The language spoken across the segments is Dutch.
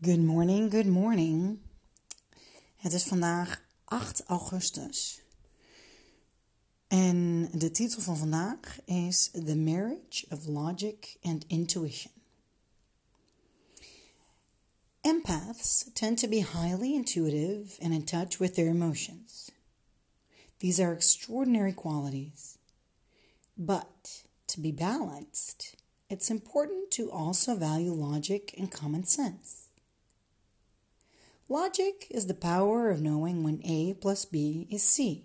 Good morning, good morning. Het is vandaag 8 augustus. En de titel van vandaag is The Marriage of Logic and Intuition. Empaths tend to be highly intuitive and in touch with their emotions. These are extraordinary qualities. But to be balanced, it's important to also value logic and common sense. Logic is the power of knowing when A plus B is C.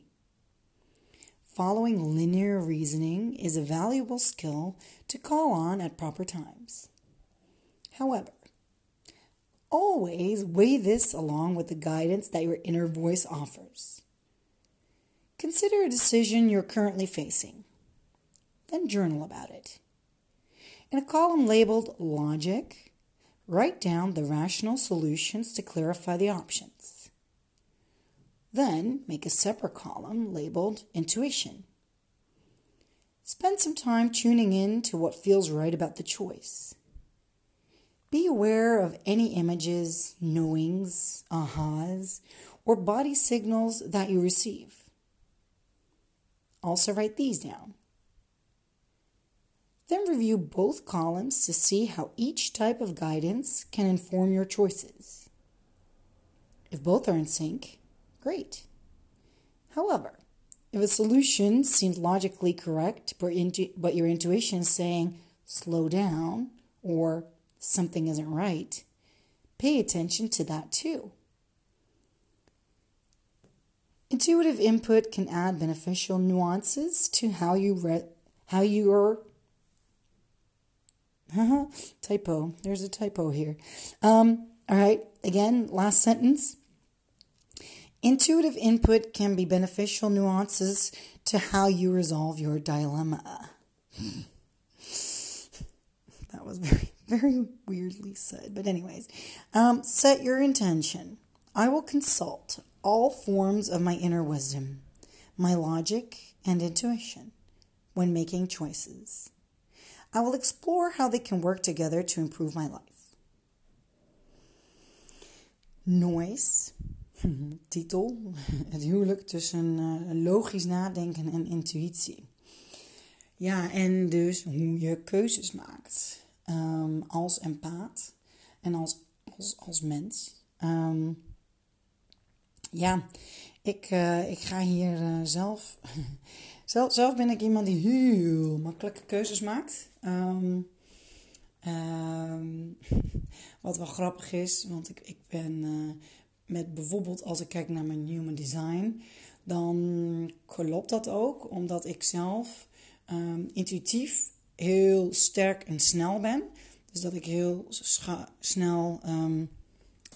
Following linear reasoning is a valuable skill to call on at proper times. However, always weigh this along with the guidance that your inner voice offers. Consider a decision you're currently facing, then journal about it. In a column labeled Logic, Write down the rational solutions to clarify the options. Then make a separate column labeled Intuition. Spend some time tuning in to what feels right about the choice. Be aware of any images, knowings, ahas, or body signals that you receive. Also, write these down. Then review both columns to see how each type of guidance can inform your choices. If both are in sync, great. However, if a solution seems logically correct, but, intu- but your intuition is saying slow down or something isn't right, pay attention to that too. Intuitive input can add beneficial nuances to how you re- how you are typo. There's a typo here. Um, all right. Again, last sentence. Intuitive input can be beneficial nuances to how you resolve your dilemma. that was very, very weirdly said. But, anyways, um, set your intention. I will consult all forms of my inner wisdom, my logic, and intuition when making choices. I will explore how they can work together to improve my life. Noise, titel, het huwelijk tussen uh, logisch nadenken en intuïtie. Ja, en dus hoe je keuzes maakt um, als empaat en als, als, als mens. Um, ja, ik, uh, ik ga hier uh, zelf zelf, zelf ben ik iemand die heel makkelijke keuzes maakt. Um, um, wat wel grappig is, want ik, ik ben uh, met bijvoorbeeld als ik kijk naar mijn human design, dan klopt dat ook, omdat ik zelf um, intuïtief heel sterk en snel ben. Dus dat ik heel snel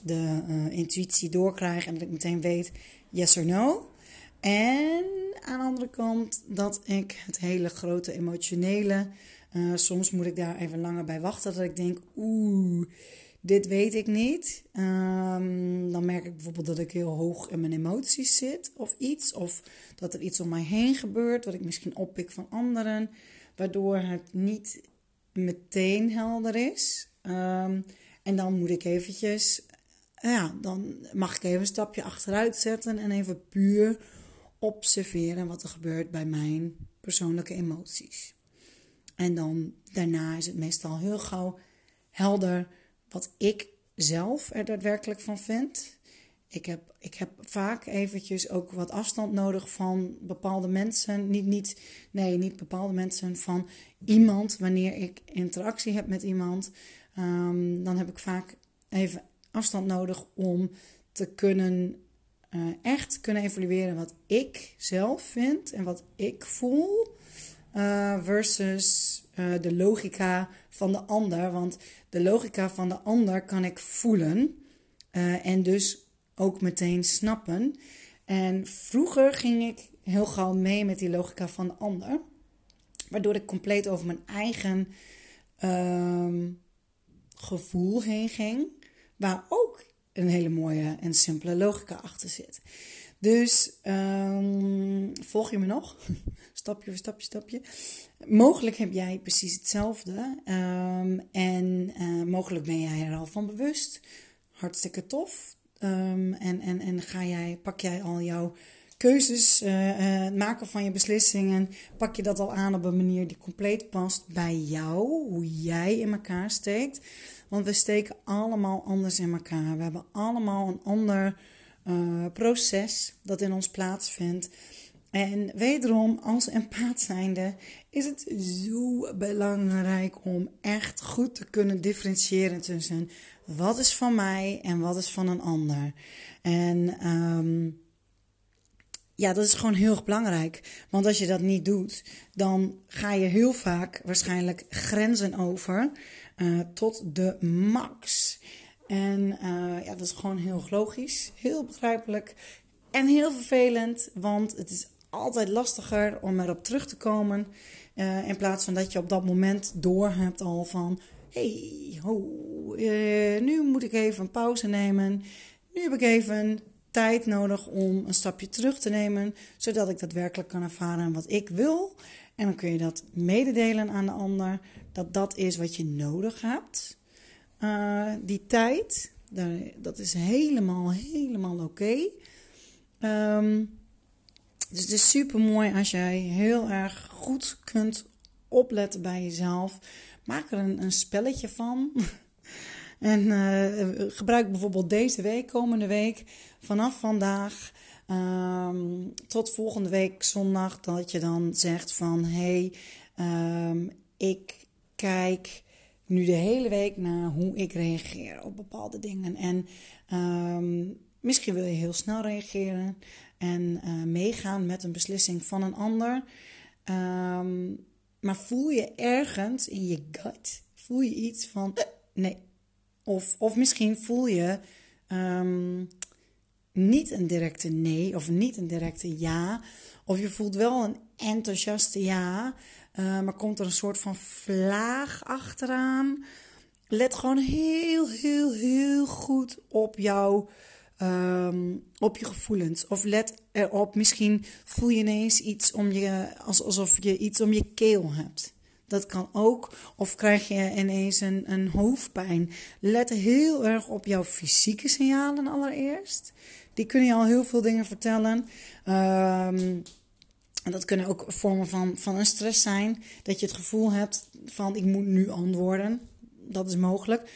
de uh, intuïtie doorkrijg en dat ik meteen weet yes or no. En aan de andere kant dat ik het hele grote emotionele. Uh, soms moet ik daar even langer bij wachten. Dat ik denk, oeh, dit weet ik niet. Um, dan merk ik bijvoorbeeld dat ik heel hoog in mijn emoties zit of iets. Of dat er iets om mij heen gebeurt, wat ik misschien oppik van anderen. Waardoor het niet meteen helder is. Um, en dan moet ik eventjes, ja, dan mag ik even een stapje achteruit zetten en even puur observeren wat er gebeurt bij mijn persoonlijke emoties. En dan daarna is het meestal heel gauw helder wat ik zelf er daadwerkelijk van vind. Ik heb, ik heb vaak eventjes ook wat afstand nodig van bepaalde mensen. Niet, niet, nee, niet bepaalde mensen, van iemand. Wanneer ik interactie heb met iemand, um, dan heb ik vaak even afstand nodig om te kunnen uh, echt kunnen evalueren wat ik zelf vind en wat ik voel. uh, versus uh, de logica van de ander. Want de logica van de ander kan ik voelen en dus ook meteen snappen. En vroeger ging ik heel gauw mee met die logica van de ander, waardoor ik compleet over mijn eigen um, gevoel heen ging, waar ook een hele mooie en simpele logica achter zit. Dus um, volg je me nog? stapje voor stapje, stapje. Mogelijk heb jij precies hetzelfde. Um, en uh, mogelijk ben jij er al van bewust. Hartstikke tof. Um, en, en, en ga jij, pak jij al jouw keuzes, uh, maken van je beslissingen, pak je dat al aan op een manier die compleet past bij jou, hoe jij in elkaar steekt. Want we steken allemaal anders in elkaar. We hebben allemaal een ander uh, proces dat in ons plaatsvindt. En wederom, als empaat zijnde, is het zo belangrijk om echt goed te kunnen differentiëren tussen wat is van mij en wat is van een ander. En um, ja, dat is gewoon heel erg belangrijk. Want als je dat niet doet, dan ga je heel vaak waarschijnlijk grenzen over uh, tot de max. En uh, ja, dat is gewoon heel logisch, heel begrijpelijk en heel vervelend. Want het is altijd lastiger om erop terug te komen. Uh, in plaats van dat je op dat moment door hebt al van... hey, ho, nu moet ik even een pauze nemen. Nu heb ik even tijd nodig om een stapje terug te nemen... zodat ik daadwerkelijk kan ervaren wat ik wil. En dan kun je dat mededelen aan de ander. Dat dat is wat je nodig hebt. Uh, die tijd, dat is helemaal, helemaal oké. Um, dus het is super mooi als jij heel erg goed kunt opletten bij jezelf. Maak er een, een spelletje van. en uh, gebruik bijvoorbeeld deze week, komende week, vanaf vandaag um, tot volgende week zondag, dat je dan zegt van hé, hey, um, ik kijk nu de hele week naar hoe ik reageer op bepaalde dingen. En um, misschien wil je heel snel reageren en uh, meegaan met een beslissing van een ander. Maar voel je ergens in je gut, voel je iets van eh, nee. Of, of misschien voel je um, niet een directe nee of niet een directe ja. Of je voelt wel een enthousiaste ja, uh, maar komt er een soort van vlaag achteraan. Let gewoon heel, heel, heel goed op jouw um, op je gevoelens. Of let erop, misschien voel je ineens iets om je, alsof je iets om je keel hebt. Dat kan ook. Of krijg je ineens een, een hoofdpijn. Let heel erg op jouw fysieke signalen allereerst. Die kunnen je al heel veel dingen vertellen. En dat kunnen ook vormen van, van een stress zijn. Dat je het gevoel hebt van ik moet nu antwoorden. Dat is mogelijk.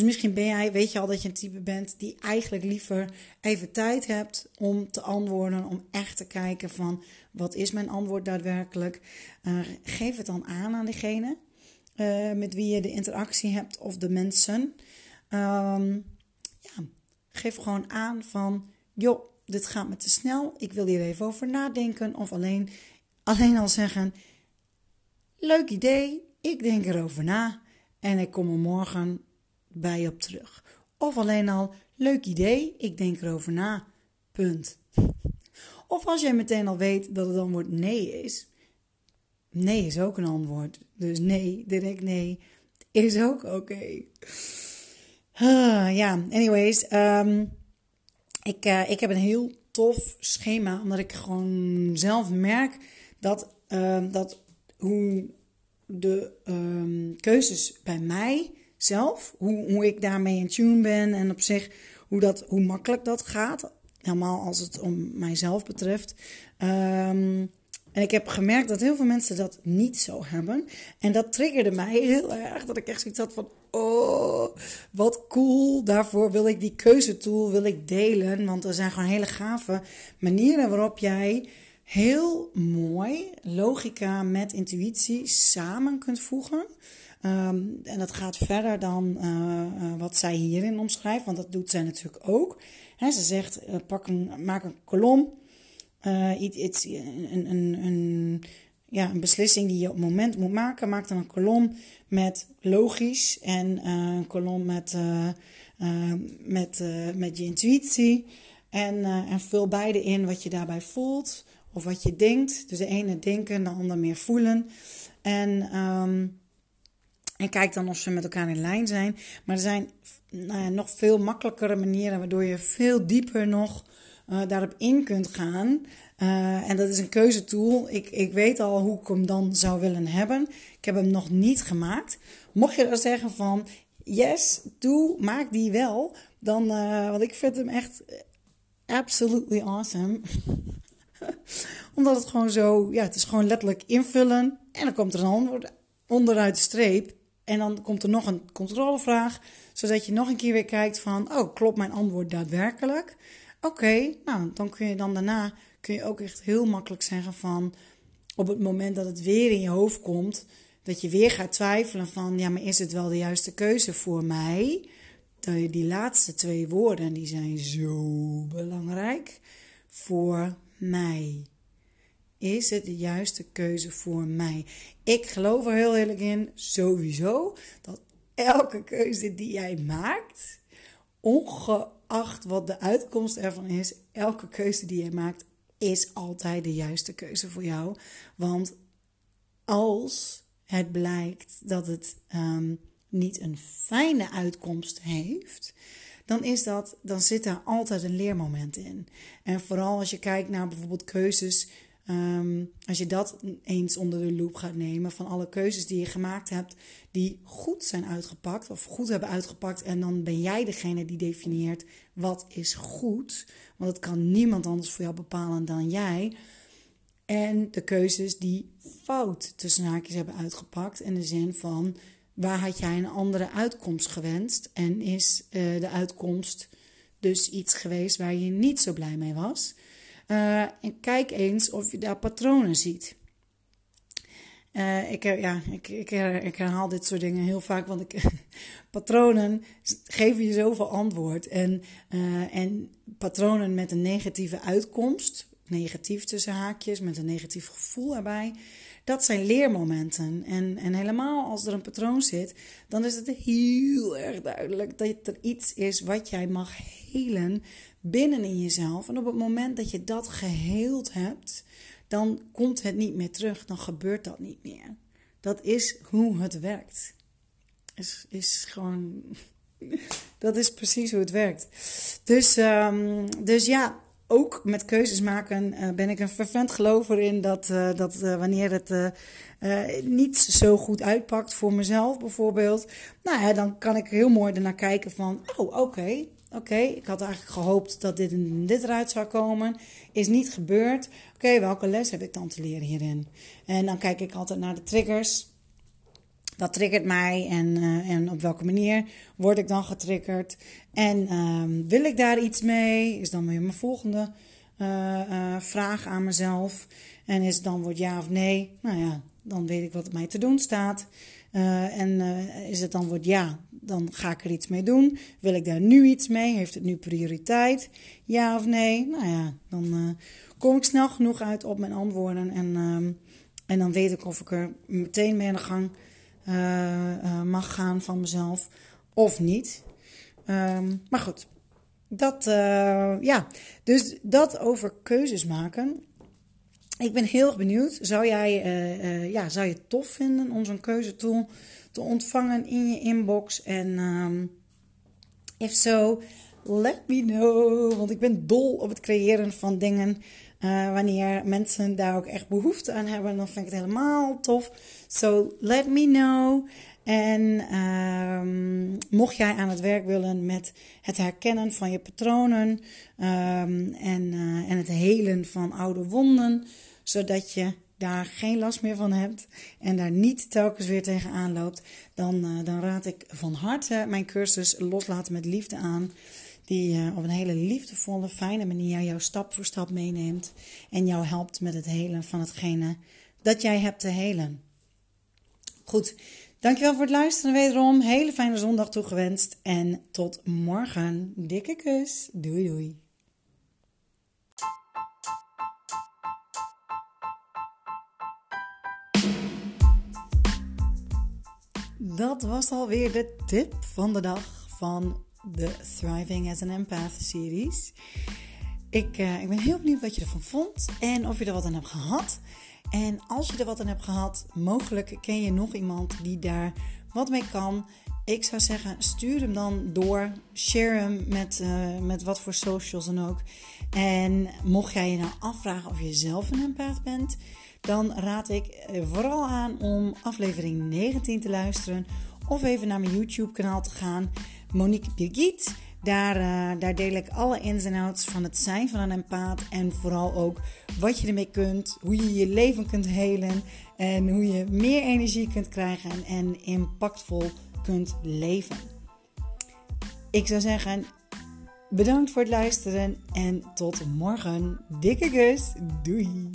Dus misschien ben jij, weet je al dat je een type bent die eigenlijk liever even tijd hebt om te antwoorden, om echt te kijken van wat is mijn antwoord daadwerkelijk. Uh, geef het dan aan aan degene uh, met wie je de interactie hebt of de mensen. Um, ja, geef gewoon aan van joh, dit gaat me te snel, ik wil hier even over nadenken. Of alleen, alleen al zeggen, leuk idee, ik denk erover na en ik kom er morgen bij op terug. Of alleen al, leuk idee, ik denk erover na. Punt. Of als jij meteen al weet dat het antwoord nee is. Nee is ook een antwoord. Dus nee, direct nee, is ook oké. Ah, ja, anyways. Um, ik, uh, ik heb een heel tof schema, omdat ik gewoon zelf merk dat, uh, dat hoe de um, keuzes bij mij zelf. Hoe, hoe ik daarmee in tune ben en op zich hoe, dat, hoe makkelijk dat gaat. Helemaal als het om mijzelf betreft. Um, en ik heb gemerkt dat heel veel mensen dat niet zo hebben. En dat triggerde mij heel erg. Dat ik echt zoiets had van: oh, wat cool. Daarvoor wil ik die keuzetool wil ik delen. Want er zijn gewoon hele gave manieren waarop jij heel mooi logica met intuïtie samen kunt voegen. Um, en dat gaat verder dan uh, uh, wat zij hierin omschrijft, want dat doet zij natuurlijk ook. Ze zegt: uh, pak een, maak een kolom, iets, een, een, een, ja, een beslissing die je op het moment moet maken. Maak dan een kolom met logisch en een kolom met, met, met je intuïtie. En, en vul beide in wat je daarbij voelt of wat je denkt. Dus de ene denken, de ander meer voelen. En, um, en kijk dan of ze met elkaar in lijn zijn. Maar er zijn nou ja, nog veel makkelijkere manieren waardoor je veel dieper nog uh, daarop in kunt gaan. Uh, en dat is een keuzetool. Ik, ik weet al hoe ik hem dan zou willen hebben. Ik heb hem nog niet gemaakt. Mocht je dan zeggen van yes, doe, maak die wel. Dan, uh, want ik vind hem echt absolutely awesome. Omdat het gewoon zo, ja, het is gewoon letterlijk invullen. En dan komt er een antwoord onderuit de streep. En dan komt er nog een controlevraag, zodat je nog een keer weer kijkt van, oh, klopt mijn antwoord daadwerkelijk? Oké, nou, dan kun je dan daarna, kun je ook echt heel makkelijk zeggen van, op het moment dat het weer in je hoofd komt, dat je weer gaat twijfelen van, ja, maar is het wel de juiste keuze voor mij? Die laatste twee woorden, die zijn zo belangrijk voor mij. Is het de juiste keuze voor mij? Ik geloof er heel eerlijk in, sowieso, dat elke keuze die jij maakt, ongeacht wat de uitkomst ervan is, elke keuze die jij maakt, is altijd de juiste keuze voor jou. Want als het blijkt dat het um, niet een fijne uitkomst heeft, dan, is dat, dan zit daar altijd een leermoment in. En vooral als je kijkt naar bijvoorbeeld keuzes. Um, als je dat eens onder de loep gaat nemen van alle keuzes die je gemaakt hebt, die goed zijn uitgepakt of goed hebben uitgepakt, en dan ben jij degene die definieert wat is goed, want dat kan niemand anders voor jou bepalen dan jij. En de keuzes die fout tussen haakjes hebben uitgepakt, in de zin van waar had jij een andere uitkomst gewenst en is uh, de uitkomst dus iets geweest waar je niet zo blij mee was. Uh, en kijk eens of je daar patronen ziet. Uh, ik, ja, ik, ik, ik, herhaal dit soort dingen heel vaak, want ik, patronen geven je zoveel antwoord. En, en patronen met een negatieve uitkomst, negatief tussen haakjes, met een negatief gevoel erbij, dat zijn leermomenten. En, en helemaal als er een patroon zit, dan is het heel erg duidelijk dat er iets is wat jij mag helen binnen in jezelf. En op het moment dat je dat geheeld hebt, dan komt het niet meer terug. Dan gebeurt dat niet meer. Dat is hoe het werkt. Is, is gewoon. Dat is precies hoe het werkt. Dus, um, dus ja, ook met keuzes maken uh, ben ik een fervent gelover in dat, uh, dat uh, wanneer het niet zo goed uitpakt voor mezelf bijvoorbeeld, nou ja, dan kan ik heel mooi ernaar kijken van, oh oké, oké, ik had eigenlijk gehoopt dat dit dit eruit zou komen, is niet gebeurd. Oké, welke les heb ik dan te leren hierin? En dan kijk ik altijd naar de triggers dat triggert mij en, uh, en op welke manier word ik dan getriggerd. En um, wil ik daar iets mee? Is dan weer mijn volgende uh, uh, vraag aan mezelf. En is het dan wordt ja of nee? Nou ja, dan weet ik wat mij te doen staat. En is het dan wordt ja, dan ga ik er iets mee doen. Wil ik daar nu iets mee? Heeft het nu prioriteit? Ja of nee? Nou ja, dan kom ik snel genoeg uit op mijn antwoorden. En, um, en dan weet ik of ik er meteen mee aan de gang mag gaan van mezelf of niet. Um, maar goed, dat, ja, dus dat over keuzes maken. Ik ben heel erg benieuwd. Zou jij, uh, ja, zou je het tof vinden om zo'n keuzetool te ontvangen in je inbox? En um, if so, let me know. Want ik ben dol op het creëren van dingen. Uh, wanneer mensen daar ook echt behoefte aan hebben, dan vind ik het helemaal tof. So let me know. En um, mocht jij aan het werk willen met het herkennen van je patronen um, en, en het helen van oude wonden, zodat je daar geen last meer van hebt en daar niet telkens weer tegenaan loopt, dan, uh, dan raad ik van harte mijn cursus Loslaten met Liefde aan die uh, op een hele liefdevolle, fijne manier jou stap voor stap meeneemt en jou helpt met het helen van hetgene dat jij hebt te helen. Goed, dankjewel voor het luisteren wederom. Hele fijne zondag toegewenst en tot morgen. Dikke kus. Doei doei. Dat was alweer de tip van de dag van de Thriving as an Empath series. Ik, uh, ik ben heel benieuwd wat je ervan vond en of je er wat aan hebt gehad. En als je er wat aan hebt gehad, mogelijk ken je nog iemand die daar wat mee kan. Ik zou zeggen, stuur hem dan door. Share hem met, uh, met wat voor socials dan ook. En mocht jij je nou afvragen of je zelf een empath bent, dan raad ik eh, vooral aan om aflevering 19 te luisteren. Of even naar mijn YouTube kanaal te gaan. Monique Birgit. Daar, uh, daar deel ik alle ins en outs van het zijn van een empath. En vooral ook wat je ermee kunt. Hoe je je leven kunt helen. En hoe je meer energie kunt krijgen. En impactvol kunt leven. Ik zou zeggen, bedankt voor het luisteren. En tot morgen. Dikke kus. Doei.